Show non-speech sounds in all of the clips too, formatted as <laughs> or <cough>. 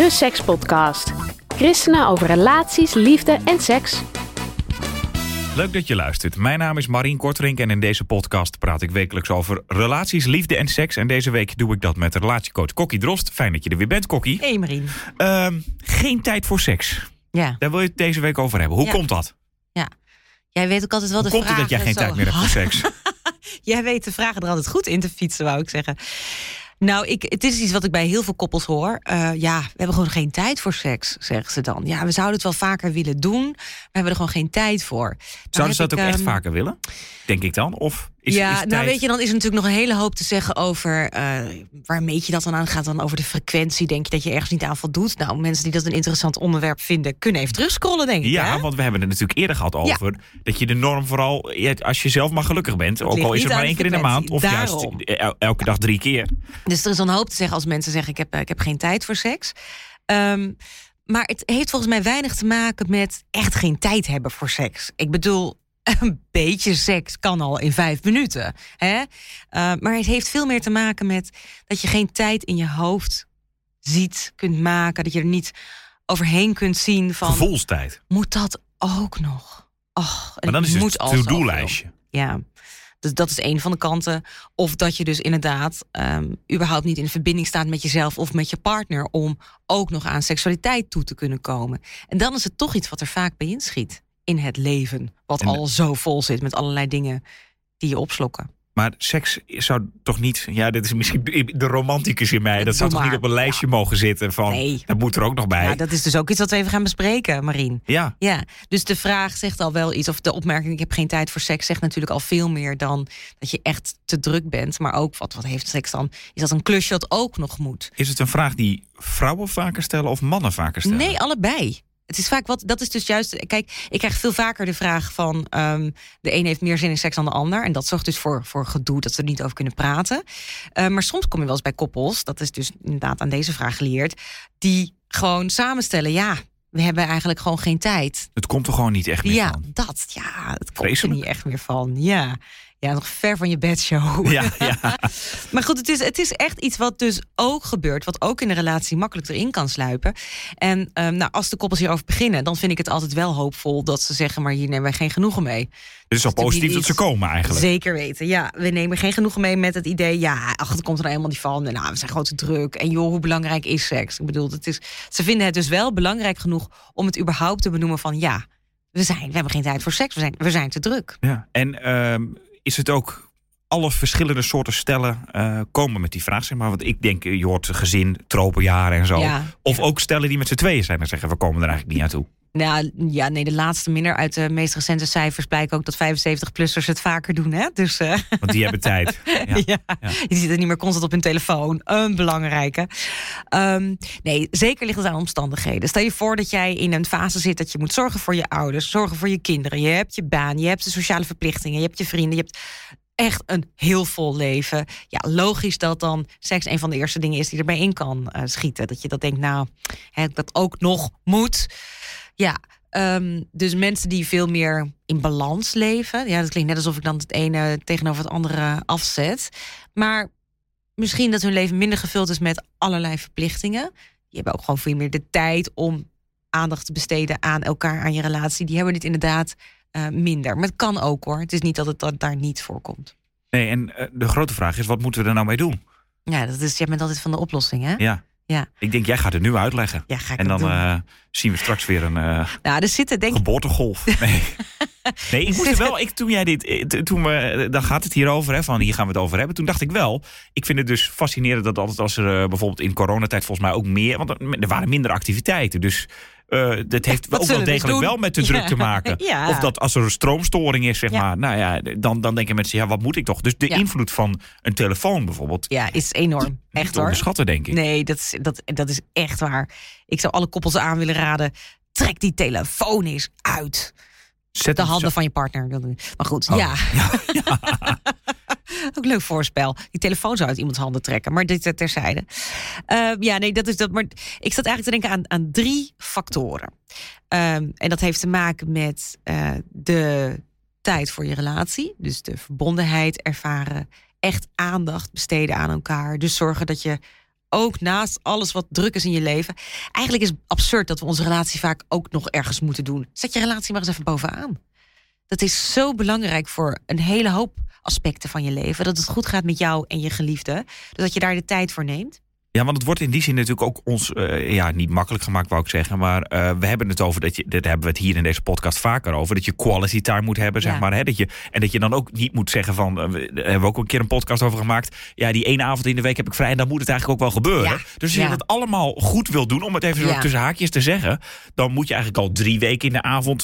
De Sekspodcast. Christenen over relaties, liefde en seks. Leuk dat je luistert. Mijn naam is Marien Kortrink en in deze podcast praat ik wekelijks over relaties, liefde en seks. En deze week doe ik dat met relatiecoach Kokkie Drost. Fijn dat je er weer bent, Kokkie. Hey Marien. Ehm, geen tijd voor seks. Ja, Daar wil je het deze week over hebben. Hoe Ja. komt dat? jij weet ook altijd wel Hoe de komt het vragen. dat jij geen zo- tijd meer hebt voor seks? <laughs> Jij weet de vragen er altijd goed in te fietsen, wou ik zeggen. Nou, ik, het is iets wat ik bij heel veel koppels hoor. Eh, ja, we hebben gewoon geen tijd voor seks, zeggen ze dan. Ja, we zouden het wel vaker willen doen, maar we hebben er gewoon geen tijd voor. Zouden ze dat ook echt ehm, vaker willen? Denk ik dan? Of is, ja, is nou tijd... weet je, dan is er natuurlijk nog een hele hoop te zeggen over eh, waar meet je dat dan aan? Gaat dan over de frequentie? Denk je dat je ergens niet aan voldoet? Nou, mensen die dat een interessant onderwerp vinden, kunnen even terugscrollen, denk ik. Ja, hè? want we hebben het natuurlijk eerder gehad over dat je de norm vooral, als je zelf maar gelukkig bent, ook al is het maar één keer in de maand, of juist el- elke dag drie keer. Dus er is dan een hoop te zeggen als mensen zeggen: ik heb, eh, ik heb geen tijd voor seks. Ehm, maar het heeft volgens mij weinig te maken met echt geen tijd hebben voor seks. Ik bedoel, <laughs> een beetje seks kan al in vijf minuten. Hè? Eh, maar het heeft veel meer te maken met dat je geen tijd in je hoofd ziet, kunt maken. Dat je er niet overheen kunt zien van... Gevoelstijd. moet dat ook nog? Och, Maar dan is het zoveel. to-do-lijstje. Ja, dus dat is een van de kanten. Of dat je dus inderdaad ehm, überhaupt niet in verbinding staat met jezelf of met je partner om ook nog aan seksualiteit toe te kunnen komen. En dan is het toch iets wat er vaak bij inschiet in het leven, wat En- al zo vol zit met allerlei dingen die je opslokken. Maar seks zou toch niet, ja, dit is misschien de romanticus in mij, dat Doe zou toch niet op een lijstje mogen zitten van, Nee. dat moet er ook nog bij. Ja, dat is dus ook iets wat we even gaan bespreken, Marien. Ja, Ja, dus de vraag zegt al wel iets, of de opmerking: ik heb geen tijd voor seks, zegt natuurlijk al veel meer dan dat je echt te druk bent. Maar ook wat, wat heeft seks dan? Is dat een klusje dat ook nog moet? is het een vraag die vrouwen vaker stellen of mannen vaker stellen? Nee, allebei. Het is vaak wat, dat is dus juist. Kijk, ik krijg veel vaker de vraag van ehm, de een heeft meer zin in seks dan de ander. En dat zorgt dus voor, voor gedoe dat ze er niet over kunnen praten. Eh, maar soms kom je wel eens bij koppels, dat is dus inderdaad aan deze vraag geleerd, die gewoon samenstellen: ja, we hebben eigenlijk gewoon geen tijd. Het komt er gewoon niet echt meer Ja, van. dat. Ja, het komt er niet echt meer van. Ja. Ja, nog ver van je bedshow. Ja, ja. <laughs> Maar goed, het is, het is echt iets wat dus ook gebeurt. Wat ook in een relatie makkelijk erin kan sluipen. En ehm, nou, als de koppels hierover beginnen... dan vind ik het altijd wel hoopvol dat ze zeggen... maar hier nemen wij geen genoegen mee. Het is natuurlijk positief dat ze komen eigenlijk. Zeker weten, ja. We nemen geen genoegen mee met het idee... ja, ach, het komt er nou helemaal niet van. Nou, we zijn gewoon te druk. En joh, hoe belangrijk is seks? Ik bedoel, het is, ze vinden het dus wel belangrijk genoeg... om het überhaupt te benoemen van... ja, we, zijn, we hebben geen tijd voor seks. We zijn, we zijn te druk. Ja. En ehm, is het ook alle verschillende soorten stellen eh, komen met die vraag? Zeg maar? Want ik denk, je hoort gezin, tropenjaren en zo. Ja, of ja. ook stellen die met z'n tweeën zijn en zeggen, we komen er eigenlijk niet naartoe. Nou ja, nee, de laatste minder. Uit de meest recente cijfers blijkt ook dat 75-plussers het vaker doen. Hè? Dus eh, Want die hebben tijd. <laughs> Ja. ja. je ziet het niet meer constant op hun telefoon. Een belangrijke. Ehm, nee, zeker ligt het aan omstandigheden. Stel je voor dat jij in een fase zit dat je moet zorgen voor je ouders, zorgen voor je kinderen. Je hebt je baan, je hebt de sociale verplichtingen, je hebt je vrienden, je hebt echt een heel vol leven. Ja, logisch dat dan seks een van de eerste dingen is die erbij in kan eh, schieten. Dat je dat denkt, nou, hè, dat ook nog moet. Ja, ehm, dus mensen die veel meer in balans leven. Ja, dat klinkt net alsof ik dan het ene tegenover het andere afzet. Maar misschien dat hun leven minder gevuld is met allerlei verplichtingen. Die hebben ook gewoon veel meer de tijd om aandacht te besteden aan elkaar, aan je relatie. Die hebben dit inderdaad eh, minder. Maar het kan ook hoor. Het is niet dat het dat daar niet voorkomt. Nee, en eh, de grote vraag is, wat moeten we er nou mee doen? Ja, dat is, jij bent altijd van de oplossing, hè? Ja. Ja. Ik denk, jij gaat het nu uitleggen. Ja, ga ik En dan eh, zien we straks weer een eh, nou, er zitten denk ik... geboortegolf. <laughs> Nee. Nee, ik moest wel. <laughs> Ik, toen jij dit. eh, Toen we, dan gaat het hierover. Hè, van hier gaan we het over hebben. Toen dacht ik wel. Ik vind het dus fascinerend dat altijd als er bijvoorbeeld in coronatijd volgens mij ook meer. Want er waren minder activiteiten. Dus eh dat heeft ook wel we degelijk wel met de <laughs> druk Ja. te maken. Ja. Of dat als er een stroomstoring is, zeg Ja. maar. Nou ja, dan, dan denken mensen, ja, wat moet ik toch? Dus de Ja. invloed van een telefoon bijvoorbeeld. Ja, is enorm. Echt hoor. onderschatten, denk ik. Nee, dat is, dat, dat is echt waar. Ik zou alle koppels aan willen raden. Trek die telefoon eens uit. Zet De handen zo- van je partner. Maar goed, Oh, ja. <laughs> Ook leuk voorspel. Die telefoon zou uit iemands handen trekken. Maar dit terzijde. Eh, ja, nee, dat is dat. Maar ik zat eigenlijk te denken aan, aan drie factoren. Ehm, en dat heeft te maken met eh, de tijd voor je relatie. Dus de verbondenheid ervaren. Echt aandacht besteden aan elkaar. Dus zorgen dat je ook naast alles wat druk is in je leven. Eigenlijk is het absurd dat we onze relatie vaak ook nog ergens moeten doen. Zet je relatie maar eens even bovenaan. Dat is zo belangrijk voor een hele hoop aspecten van je leven. Dat het goed gaat met jou en je geliefde. Dus dat je daar de tijd voor neemt. Ja, want het wordt in die zin natuurlijk ook ons eh, ja, niet makkelijk gemaakt, wou ik zeggen. Maar eh, we hebben het over dat je, dat hebben we het hier in deze podcast vaker over, dat je quality time moet hebben, zeg Ja. maar. Hè, dat je, en dat je dan ook niet moet zeggen van, eh, we- daar hebben we ook een keer een podcast over gemaakt. Ja, die ene avond in de week heb ik vrij en dan moet het eigenlijk ook wel gebeuren. Ja. Dus als je dat allemaal goed wil doen, om het even zo tussen haakjes te zeggen, dan moet je eigenlijk al drie weken in de avond,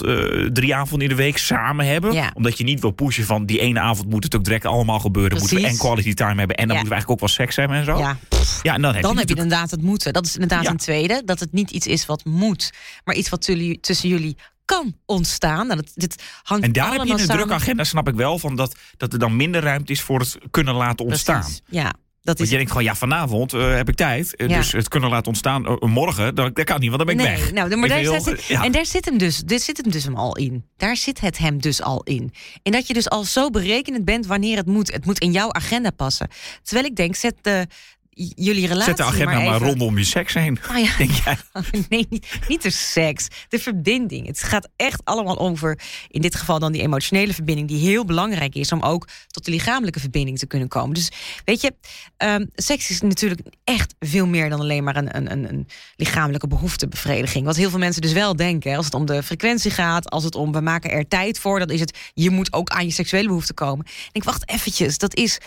drie avonden in de week samen hebben. Omdat je niet wil pushen van die ene avond moet het ook direct allemaal gebeuren. Moeten we en Precies. quality time hebben en dan moeten we eigenlijk ook wel seks hebben en zo. Ja, Ja, en dan heb dan je heb je natuurlijk- inderdaad het moeten. Dat is inderdaad Ja. een tweede. Dat het niet iets is wat moet, maar iets wat tussen jullie kan ontstaan. Nou, dat, dit hangt En daar heb je een drukke samen. agenda, snap ik wel, van dat, dat er dan minder ruimte is voor het kunnen laten ontstaan. Precies. Ja, dat Want is je denkt gewoon, ja, vanavond eh, heb ik tijd. eh, Ja. Dus het kunnen laten ontstaan. Eh, morgen, dat, dat kan niet, want dan ben ik nee, weg. Nou, maar daar, daar zit, ja. En daar zit hem dus, dit zit hem dus hem al in. Daar zit het hem dus al in. En dat je dus al zo berekenend bent wanneer het moet. Het moet in jouw agenda passen. Terwijl ik denk, zet de, jullie relatie Zet de agenda maar, even- rondom je seks heen. <laughs> Nou ja, Denk jij? <laughs> nee, niet, niet de seks, de verbinding. Het gaat echt allemaal over, in dit geval dan die emotionele verbinding, die heel belangrijk is om ook tot de lichamelijke verbinding te kunnen komen. Dus weet je, ehm, seks is natuurlijk echt veel meer dan alleen maar een, een, een, lichamelijke behoeftebevrediging. Wat heel veel mensen dus wel denken, als het om de frequentie gaat, als het om we maken er tijd voor, dan is het je moet ook aan je seksuele behoeften komen. Ik denk, wacht eventjes, dat is.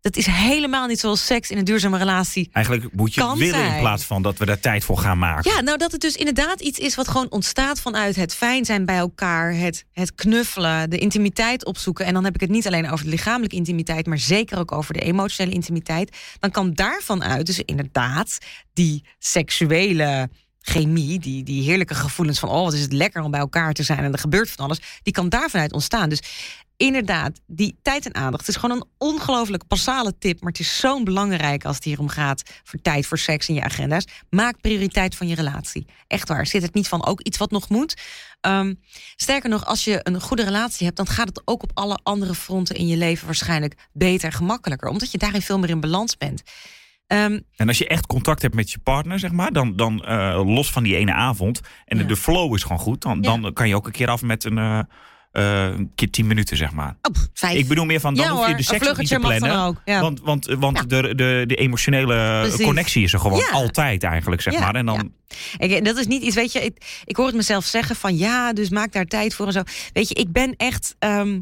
Dat is helemaal niet zoals seks in een duurzame relatie Eigenlijk moet je willen in plaats van dat we daar tijd voor gaan maken. ja, nou dat het dus inderdaad iets is wat gewoon ontstaat vanuit het fijn zijn bij elkaar, het, het knuffelen, de intimiteit opzoeken. En dan heb ik het niet alleen over de lichamelijke intimiteit, maar zeker ook over de emotionele intimiteit. Dan kan daarvan uit dus inderdaad die seksuele chemie, die, die heerlijke gevoelens van oh wat is het lekker om bij elkaar te zijn en er gebeurt van alles, die kan daarvan uit ontstaan. Dus inderdaad, die tijd en aandacht is gewoon een ongelooflijk basale tip. Maar het is zo belangrijk als het hier om gaat voor tijd voor seks in je agenda's. Maak prioriteit van je relatie. Echt waar. Zit het niet van ook iets wat nog moet? Ehm, sterker nog, als je een goede relatie hebt, dan gaat het ook op alle andere fronten in je leven waarschijnlijk beter, gemakkelijker. Omdat je daarin veel meer in balans bent. Ehm, En als je echt contact hebt met je partner, zeg maar, dan, dan eh, los van die ene avond. En de, Ja. de flow is gewoon goed. Dan, dan kan je ook een keer af met een, een keer tien minuten, zeg maar. oh, vijf. Ik bedoel meer van, dan Ja hoef je hoor, de seks niet te plannen. ook, ja. Want, want, want Ja. de, de, de emotionele Precies. connectie is er gewoon altijd eigenlijk, zeg maar. En dan, Ik, dat is niet iets, weet je, ik, ik hoor het mezelf zeggen van ja, dus maak daar tijd voor en zo. Weet je, ik ben echt. ehm,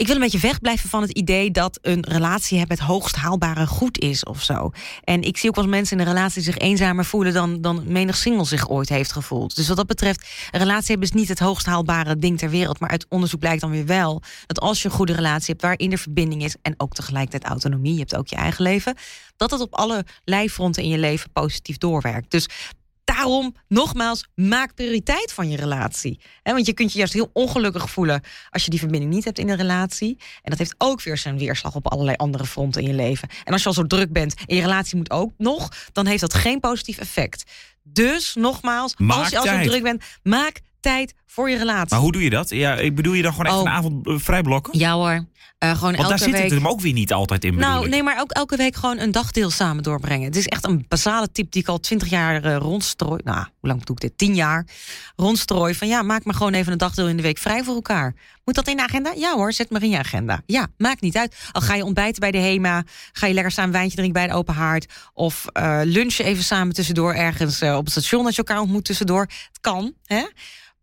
ik wil een beetje wegblijven van het idee dat een relatie hebben het hoogst haalbare goed is of zo. En ik zie ook eens mensen in een relatie zich eenzamer voelen dan, dan menig single zich ooit heeft gevoeld. Dus wat dat betreft, een relatie hebben is niet het hoogst haalbare ding ter wereld. Maar uit onderzoek blijkt dan weer wel dat als je een goede relatie hebt waarin er verbinding is en ook tegelijkertijd autonomie, je hebt ook je eigen leven, dat het op alle lijfronten in je leven positief doorwerkt. Dus daarom, nogmaals, maak prioriteit van je relatie. Want je kunt je juist heel ongelukkig voelen als je die verbinding niet hebt in een relatie. En dat heeft ook weer zijn weerslag op allerlei andere fronten in je leven. En als je al zo druk bent en je relatie moet ook nog, dan heeft dat geen positief effect. Dus nogmaals, Maak als je al zo druk bent, maak tijd voor je relatie. maar hoe doe je dat? Ja, ik bedoel je dan gewoon echt Oh. een avond eh, vrijblokken? Ja hoor, Eh, gewoon Want elke daar zit week. het hem ook weer niet altijd in, Nou, nee, maar ook elke week gewoon een dagdeel samen doorbrengen. Het is echt een basale tip die ik al twintig jaar eh, rondstrooi. Nou, hoe lang doe ik dit? Tien jaar rondstrooi. Van ja, maak maar gewoon even een dagdeel in de week vrij voor elkaar. Moet dat in de agenda? Ja hoor, zet maar in je agenda. Ja, maakt niet uit. Al ga je ontbijten bij de HEMA, ga je lekker samen wijntje drinken bij de open haard. Of eh, lunchen even samen tussendoor ergens op het station als je elkaar ontmoet tussendoor. Het kan, hè?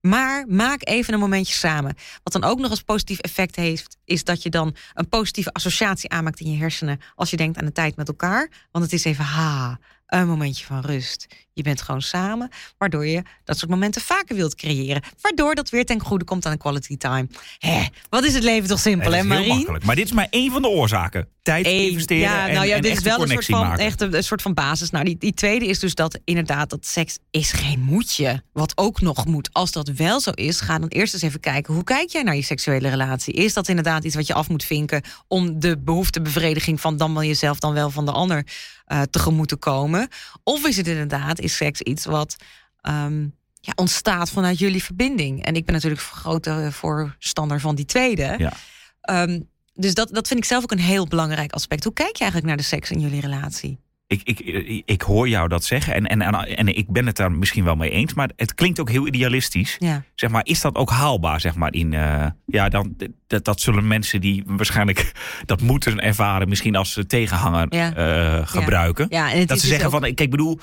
Maar maak even een momentje samen. Wat dan ook nog als positief effect heeft, is dat je dan een positieve associatie aanmaakt in je hersenen als je denkt aan de tijd met elkaar. Want het is even ha, een momentje van rust. Je bent gewoon samen, waardoor je dat soort momenten vaker wilt creëren. Waardoor dat weer ten goede komt aan de quality time. Hé, wat is het leven toch simpel, hè, is heel makkelijk. Maar dit is maar één van de oorzaken. Tijd Eén. investeren ja, en, nou ja, en dit is wel een soort van, maken. echt een, een soort van basis. Nou, die, die tweede is dus dat inderdaad dat seks is geen moedje. Wat ook nog moet. Als dat wel zo is, ga dan eerst eens even kijken... hoe kijk jij naar je seksuele relatie? Is dat inderdaad iets wat je af moet vinken... om de behoeftebevrediging van dan wel jezelf... dan wel van de ander eh, tegemoet te komen? Of is het inderdaad, is seks iets wat... ehm, ja, ontstaat vanuit jullie verbinding. En ik ben natuurlijk grote voorstander van die tweede. Ja. Ehm, dus dat, dat vind ik zelf ook een heel belangrijk aspect. Hoe kijk je eigenlijk naar de seks in jullie relatie? Ik, ik, ik, hoor jou dat zeggen en, en, en, ik ben het daar misschien wel mee eens, maar het klinkt ook heel idealistisch. Ja. Zeg maar, is dat ook haalbaar? Zeg maar, in, eh, ja, dan, dat, dat zullen mensen die waarschijnlijk <laughs> dat moeten ervaren, misschien als tegenhanger Ja. eh, gebruiken. Ja, dat ze dus zeggen ook- van, kijk, ik bedoel,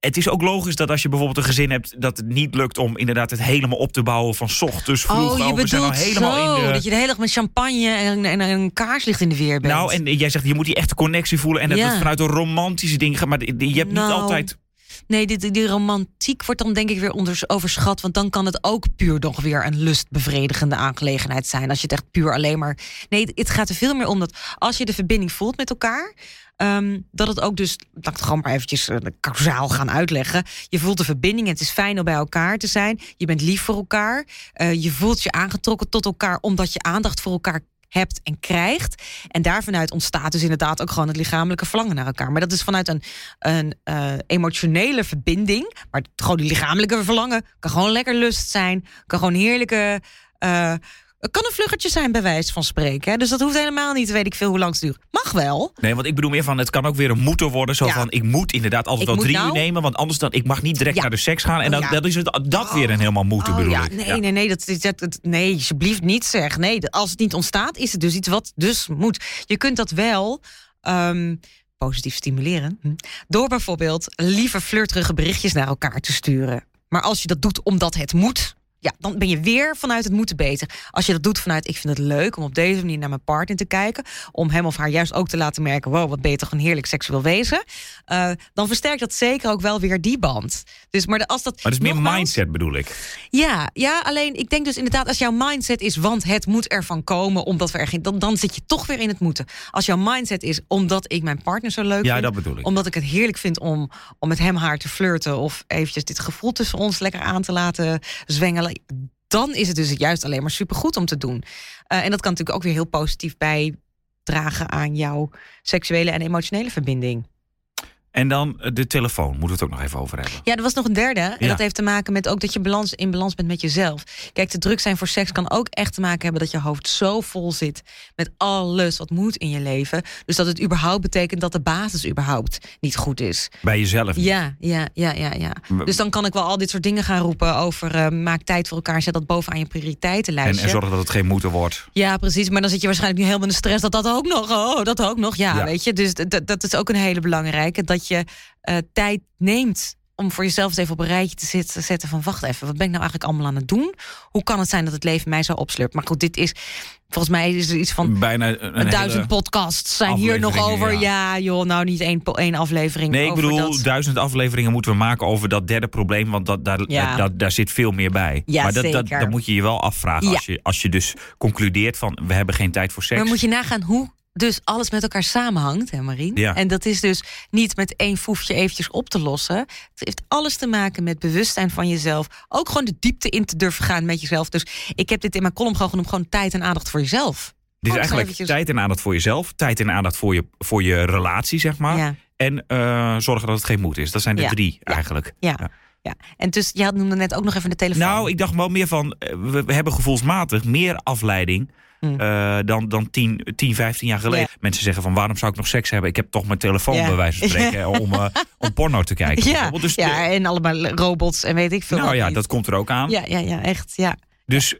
het is ook logisch dat als je bijvoorbeeld een gezin hebt, dat het niet lukt om inderdaad het helemaal op te bouwen van ochtends vroeg. Oh, je oh, zijn al bedoelt helemaal zo, in de. dat je de hele dag met champagne en, en, en een kaarslicht in de weer bent. Nou, en jij zegt, je moet die echte connectie voelen en dat Ja. het vanuit een romantische ding gaat, maar je hebt Nou, niet altijd. Nee, die, die romantiek wordt dan denk ik weer onder, overschat. Want dan kan het ook puur nog weer een lustbevredigende aangelegenheid zijn. Als je het echt puur alleen maar. Nee, het- gaat er veel meer om dat als je de verbinding voelt met elkaar. ehm, dat het ook dus, laat ik het gewoon maar eventjes uh, kausaal gaan uitleggen. Je voelt de verbinding, het is fijn om bij elkaar te zijn. Je bent lief voor elkaar. eh, je voelt je aangetrokken tot elkaar omdat je aandacht voor elkaar hebt en krijgt. En daarvanuit ontstaat dus inderdaad ook gewoon het lichamelijke verlangen naar elkaar. Maar dat is vanuit een, een eh, emotionele verbinding. Maar gewoon die lichamelijke verlangen kan gewoon lekker lust zijn. Kan gewoon heerlijke. eh, het kan een vluggertje zijn, bij wijze van spreken. Hè? Dus dat hoeft helemaal niet, weet ik veel hoe lang het duurt. Mag wel. Nee, want ik bedoel meer van, het kan ook weer een moeten worden. Zo Ja. van, ik moet inderdaad altijd Ik wel drie nou- uur nemen, want anders dan, ik mag niet direct Ja. naar de seks gaan. En dan, Ja. dat is het, dat weer een helemaal moeten, Oh, bedoel ja, ik. nee, nee, nee, dat, is- dat, dat- nee, alsjeblieft niet zeg. Nee, als het niet ontstaat, is het dus iets wat dus moet. Je kunt dat wel ehm, positief stimuleren. hm, Door bijvoorbeeld liever flirterige berichtjes naar elkaar te sturen. Maar als je dat doet omdat het moet. Ja, dan ben je weer vanuit het moeten bezig. Als je dat doet vanuit ik vind het leuk om op deze manier naar mijn partner te kijken. Om hem of haar juist ook te laten merken: wow, wat ben je toch een heerlijk seksueel wezen. eh, dan versterkt dat zeker ook wel weer die band. Dus, maar als dat. Maar het is meer nogmaals- mindset, bedoel ik. ja, ja, alleen ik denk dus inderdaad, als jouw mindset is, want het moet ervan komen, omdat we er geen, dan, dan zit je toch weer in het moeten. Als jouw mindset is, omdat ik mijn partner zo leuk Ja, vind, dat bedoel ik. omdat ik het heerlijk vind om, om met hem haar te flirten of eventjes dit gevoel tussen ons lekker aan te laten zwengelen, dan is het dus juist alleen maar supergoed om te doen. Eh, en dat kan natuurlijk ook weer heel positief bijdragen aan jouw seksuele en emotionele verbinding. En dan eh, de telefoon, moeten we het ook nog even over hebben. Ja, er was nog een derde. En Ja. dat heeft te maken met ook dat je balans, in balans bent met jezelf. Kijk, te druk zijn voor seks kan ook echt te maken hebben dat je hoofd zo vol zit met alles wat moet in je leven. Dus dat het überhaupt betekent dat de basis überhaupt niet goed is. Bij jezelf. Ja, ja, ja, ja, ja. W- Dus dan kan ik wel al dit soort dingen gaan roepen over eh, maak tijd voor elkaar, zet dat bovenaan je En, prioriteitenlijstje. en zorgen dat het geen moeten wordt. Ja, precies. Maar dan zit je waarschijnlijk nu helemaal in de stress dat dat ook nog, oh, dat ook nog. Ja, Ja. weet je. Dus dat is ook een hele belangrijke. Dat je eh, tijd neemt om voor jezelf even op een rijtje te zitten, zetten van wacht even, wat ben ik nou eigenlijk allemaal aan het doen? Hoe kan het zijn dat het leven mij zo opslurpt? Maar goed, dit is volgens mij is er iets van Bijna een, een duizend podcasts zijn hier nog over. ja. Ja. joh, nou niet één, één aflevering. Nee, ik over bedoel, dat. duizend afleveringen moeten we maken over dat derde probleem. Want dat, daar, Ja. daar, zit veel meer bij. Ja, maar dat, dat, zeker. dat moet je je wel afvragen. Als, je, als je dus concludeert van we hebben geen tijd voor seks. Maar moet je nagaan hoe dus alles met elkaar samenhangt, hè Marien? Ja. En dat is dus niet met één foefje eventjes op te lossen. Het heeft alles te maken met bewustzijn van jezelf. Ook gewoon de diepte in te durven gaan met jezelf. Dus ik heb dit in mijn column gewoon genoemd, gewoon tijd en aandacht voor jezelf. Dit is eigenlijk eventjes- tijd en aandacht voor jezelf. Tijd en aandacht voor je, voor je relatie, zeg maar. Ja. En eh, zorgen dat het geen moed is. Dat zijn de Ja. drie eigenlijk. Ja. Ja, en dus je had noemde net ook nog even de telefoon. Nou, ik dacht wel meer van, eh, we hebben gevoelsmatig meer afleiding Hmm. eh, dan, dan 10, 10, 15 jaar geleden. Mensen zeggen van, waarom zou ik nog seks hebben? Ik heb toch mijn telefoon bij wijze van spreken <laughs> om, eh, om porno te kijken. ja. Dus ja, de- en allemaal robots en weet ik veel. nou ja, niet. dat komt er ook aan. ja, ja, ja, echt. Ja. Dus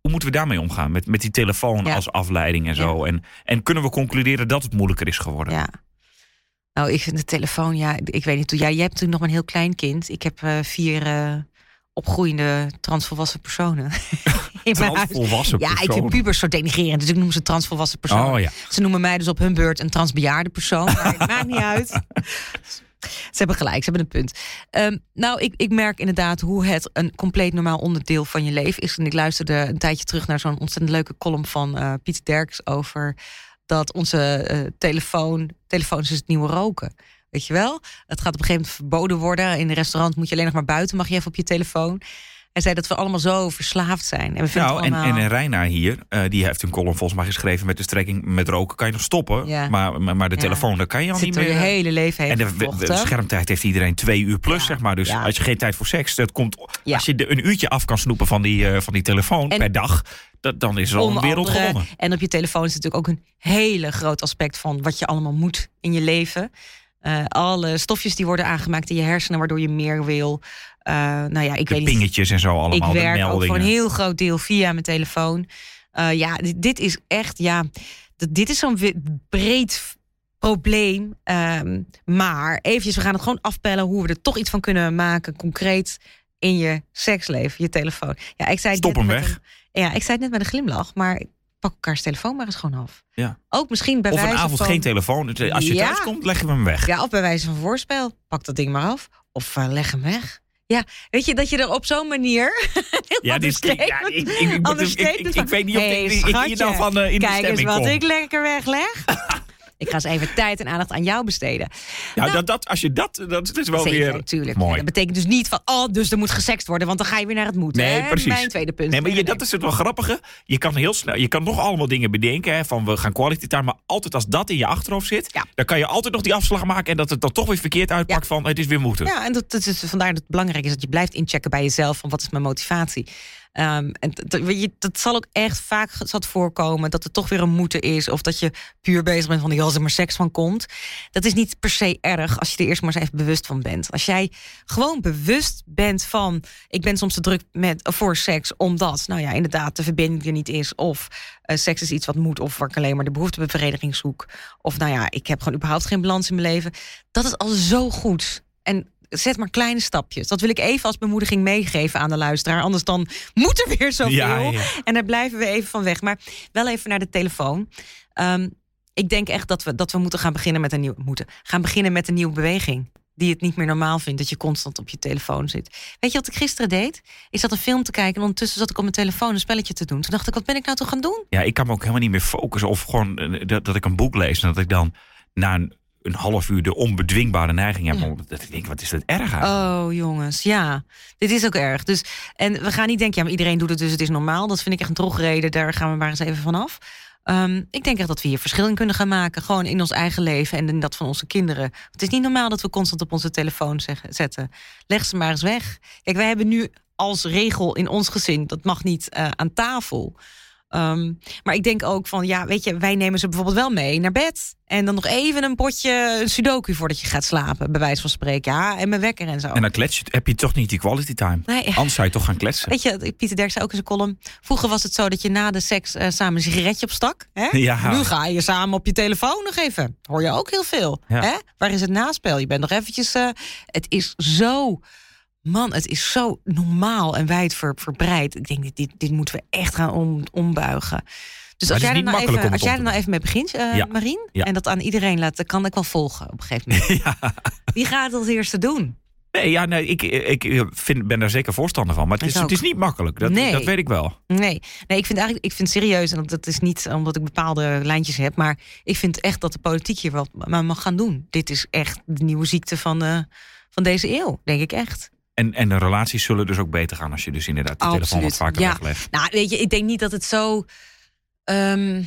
hoe moeten we daarmee omgaan? Met, met die telefoon Ja. als afleiding en zo. En, en kunnen we concluderen dat het moeilijker is geworden? Ja. Nou, ik vind de telefoon, ja, ik weet niet hoe. Ja, jij hebt natuurlijk nog een heel klein kind. Ik heb eh, vier opgroeiende transvolwassen personen. <laughs> in mijn huis. Transvolwassen Ja, ik vind pubers zo denigrerend, dus ik noem ze transvolwassen persoon. Oh ja. Ze noemen mij dus op hun beurt een transbejaarde persoon. Maar het maakt niet uit. <laughs> Ze hebben gelijk, ze hebben een punt. Ehm, nou, ik, ik merk inderdaad hoe het een compleet normaal onderdeel van je leven is. En ik luisterde een tijdje terug naar zo'n ontzettend leuke column van uh, Pieter Derks over dat onze uh, telefoon, telefoons is het nieuwe roken. Weet je wel? Het gaat op een gegeven moment verboden worden. In een restaurant moet je alleen nog maar buiten, mag je even op je telefoon. Hij zei dat we allemaal zo verslaafd zijn. En we nou, allemaal... en, en Reina hier, uh, die heeft een column volgens mij geschreven met de strekking met roken kan je nog stoppen. Ja. Maar, maar de telefoon, daar kan je al Zit niet meer. je hele leven En de, de, de, schermtijd heeft iedereen twee uur plus, ja. zeg maar. Dus als je geen tijd voor seks, dat komt, als je de, een uurtje af kan snoepen van die, uh, van die telefoon en, per dag, dat, dan is er al een wereld andere, gewonnen. En op je telefoon is natuurlijk ook een hele groot aspect van wat je allemaal moet in je leven. Uh, alle stofjes die worden aangemaakt in je hersenen, waardoor je meer wil. Uh, nou ja, ik de weet pingetjes en zo allemaal. Ik werk ook voor een heel groot deel via mijn telefoon. Uh, ja, dit, dit, is echt, ja, dit is zo'n breed probleem. Um, maar eventjes, we gaan het gewoon afpellen hoe we er toch iets van kunnen maken, concreet in je seksleven, je telefoon. Ja, ik zei Stop hem weg. Een, ja, ik zei het net met een glimlach, maar pak elkaars telefoon maar eens gewoon af. Ja. Ook misschien bij of wijze een avond van... geen telefoon. Als je Ja. thuis komt, leggen we hem weg. Ja, of bij wijze van voorspel. Pak dat ding maar af. Of uh, leg hem weg. Ja, weet je, dat je er op zo'n manier... <laughs> Ja, dit is, ja, ik, ik, ik, weet niet of hey, ik, hier nou van uh, in de Kijk eens stemming wat kom. ik lekker wegleg. <laughs> ik ga eens even tijd en aandacht aan jou besteden. Nou, dat, dat, als je dat, dat is wel Zeker, weer tuurlijk. mooi. Dat betekent dus niet van, oh, dus er moet gesext worden, want dan ga je weer naar het moeten. Nee, hè? precies. Mijn tweede punt. Nee, maar je, dat is het wel grappige. Je kan heel snel, je kan nog allemaal dingen bedenken. Hè, van we gaan quality time. Maar altijd als dat in je achterhoofd zit, Ja. dan kan je altijd nog die afslag maken. En dat het dan toch weer verkeerd uitpakt van het is weer moeten. Ja, en dat, dat is vandaar dat het belangrijk is dat je blijft inchecken bij jezelf van wat is mijn motivatie. Um, en je, dat zal ook echt vaak zat voorkomen dat er toch weer een moeten is. Of dat je puur bezig bent van die als er maar seks van komt. Dat is niet per se erg als je er eerst maar eens even bewust van bent. Als jij gewoon bewust bent van ik ben soms te druk met, voor seks omdat, nou ja, inderdaad de verbinding er niet is. Of uh, seks is iets wat moet. Of waar ik alleen maar de behoeftebevrediging zoek. Of nou ja, ik heb gewoon überhaupt geen balans in mijn leven. Dat is al zo goed. En zet maar kleine stapjes. Dat wil ik even als bemoediging meegeven aan de luisteraar. Anders dan moet er weer zoveel. Ja, ja. En daar blijven we even van weg. Maar wel even naar de telefoon. Um, ik denk echt dat we, dat we moeten gaan beginnen met een nieuwe... Moeten gaan beginnen met een nieuwe beweging. Die het niet meer normaal vindt dat je constant op je telefoon zit. Weet je wat ik gisteren deed? Ik zat een film te kijken en ondertussen zat ik op mijn telefoon een spelletje te doen. Toen dacht ik, wat ben ik nou toch gaan doen? Ja, ik kan me ook helemaal niet meer focussen. Of gewoon uh, dat, dat ik een boek lees en dat ik dan na een een half uur de onbedwingbare neiging heb. Ja. Dat ik denk, wat is dat erg aan? Oh, jongens, ja. Dit is ook erg. Dus, en we gaan niet denken, ja, maar iedereen doet het, dus het is normaal. Dat vind ik echt een drogreden. Daar gaan we maar eens even vanaf. Um, ik denk echt dat we hier verschil in kunnen gaan maken. Gewoon in ons eigen leven en in dat van onze kinderen. Het is niet normaal dat we constant op onze telefoon zetten. Leg ze maar eens weg. Kijk, wij hebben nu als regel in ons gezin, dat mag niet uh, aan tafel. Um, maar ik denk ook van, ja, weet je, wij nemen ze bijvoorbeeld wel mee naar bed. En dan nog even een potje een sudoku voordat je gaat slapen, bij wijze van spreken. Ja, en mijn wekker en zo. En dan klets je, heb je toch niet die quality time. Nee. Anders zou je toch gaan kletsen. Weet je, Pieter Derk zei ook in zijn column... vroeger was het zo dat je na de seks uh, samen een sigaretje opstak. Hè? Ja. Nu ga je samen op je telefoon nog even. Hoor je ook heel veel. Ja. Hè? Waar is het naspel? Je bent nog eventjes... Uh, het is zo... Man, het is zo normaal en wijd ver, verbreid. Ik denk, dit, dit, dit moeten we echt gaan om, ombuigen. Dus als jij, er nou even, als jij er nou even mee begint, uh, ja. Marien, ja. en dat aan iedereen laat, dan kan ik wel volgen op een gegeven moment. <laughs> ja. Wie gaat het als eerste doen? Nee, ja, nee ik, ik vind, ben daar zeker voorstander van. Maar het is, het is niet makkelijk. Dat, nee. dat weet ik wel. Nee, nee ik vind eigenlijk ik vind serieus, en dat is niet omdat ik bepaalde lijntjes heb, maar ik vind echt dat de politiek hier wat mag gaan doen. Dit is echt de nieuwe ziekte van, uh, van deze eeuw, denk ik echt. En, en de relaties zullen dus ook beter gaan als je dus inderdaad de Absoluut. telefoon wat vaker ja. weglegt. Nou, weet je, ik denk niet dat het zo um,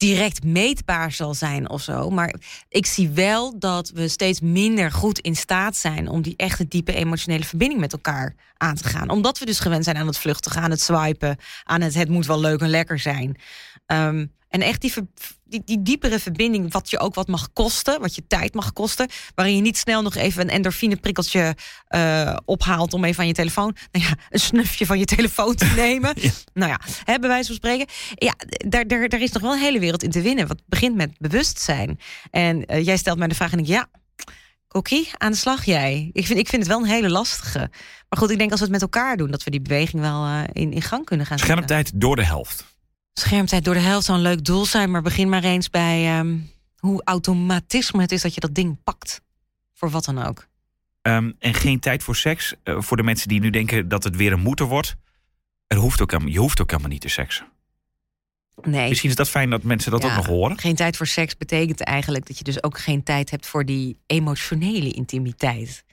direct meetbaar zal zijn of zo. Maar ik zie wel dat we steeds minder goed in staat zijn om die echte diepe emotionele verbinding met elkaar aan te gaan. Omdat we dus gewend zijn aan het vluchtigen, aan het swipen, aan het het moet wel leuk en lekker zijn. Um, en echt die, die, die, diepere verbinding, wat je ook wat mag kosten, wat je tijd mag kosten, waarin je niet snel nog even een endorfineprikkeltje uh, ophaalt om even aan je telefoon, nou ja, een snufje van je telefoon te <laughs> nemen. ja. Nou ja, hè, bij wijze van spreken. Ja, daar, daar, daar is nog wel een hele wereld in te winnen. Wat begint met bewustzijn. En uh, jij stelt mij de vraag en ik, ja, Kokkie, aan de slag jij. Ik vind, ik vind het wel een hele lastige. Maar goed, ik denk als we het met elkaar doen, dat we die beweging wel uh, in, in gang kunnen gaan zetten. Schermtijd door de helft. Schermtijd door de helft zou een leuk doel zijn, maar begin maar eens bij um, hoe automatisme het is dat je dat ding pakt. Voor wat dan ook. Ehm, en geen tijd voor seks. Eh, voor de mensen die nu denken dat het weer een moeten wordt. Er hoeft ook, je hoeft ook helemaal niet te seksen. Nee. Misschien is dat fijn dat mensen dat Ja, ook nog horen. Geen tijd voor seks betekent eigenlijk dat je dus ook geen tijd hebt voor die emotionele intimiteit.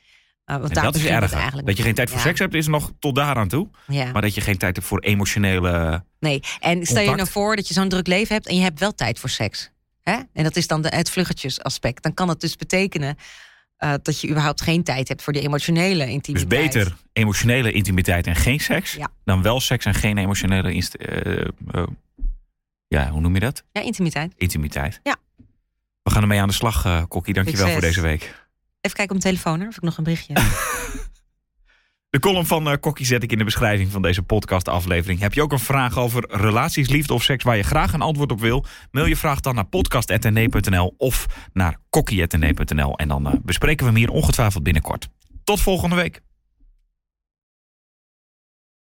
Want daar dat is erger. eigenlijk Dat je geen tijd voor Ja, seks hebt is nog tot daaraan toe. Ja. Maar dat je geen tijd hebt voor emotionele... Nee, en stel je nou voor dat je zo'n druk leven hebt en je hebt wel tijd voor seks. Hè? En dat is dan de, het vluggetjesaspect. Dan kan het dus betekenen eh, dat je überhaupt geen tijd hebt voor die emotionele Dus intimiteit. beter emotionele intimiteit en geen seks. Ja. Dan wel seks en geen emotionele... eh, eh, ja, hoe noem je dat? Ja, intimiteit. Intimiteit. Ja. We gaan ermee aan de slag, Kokkie. Dankjewel Succes. voor deze week. Even kijken op mijn telefoon, of ik nog een berichtje <laughs> De column van eh Kokkie zet ik in de beschrijving van deze podcastaflevering. Heb je ook een vraag over relaties, liefde of seks waar je graag een antwoord op wil? Mail je vraag dan naar podcast.nl of naar kokkie.nl en dan eh, bespreken we hem hier ongetwijfeld binnenkort. Tot volgende week.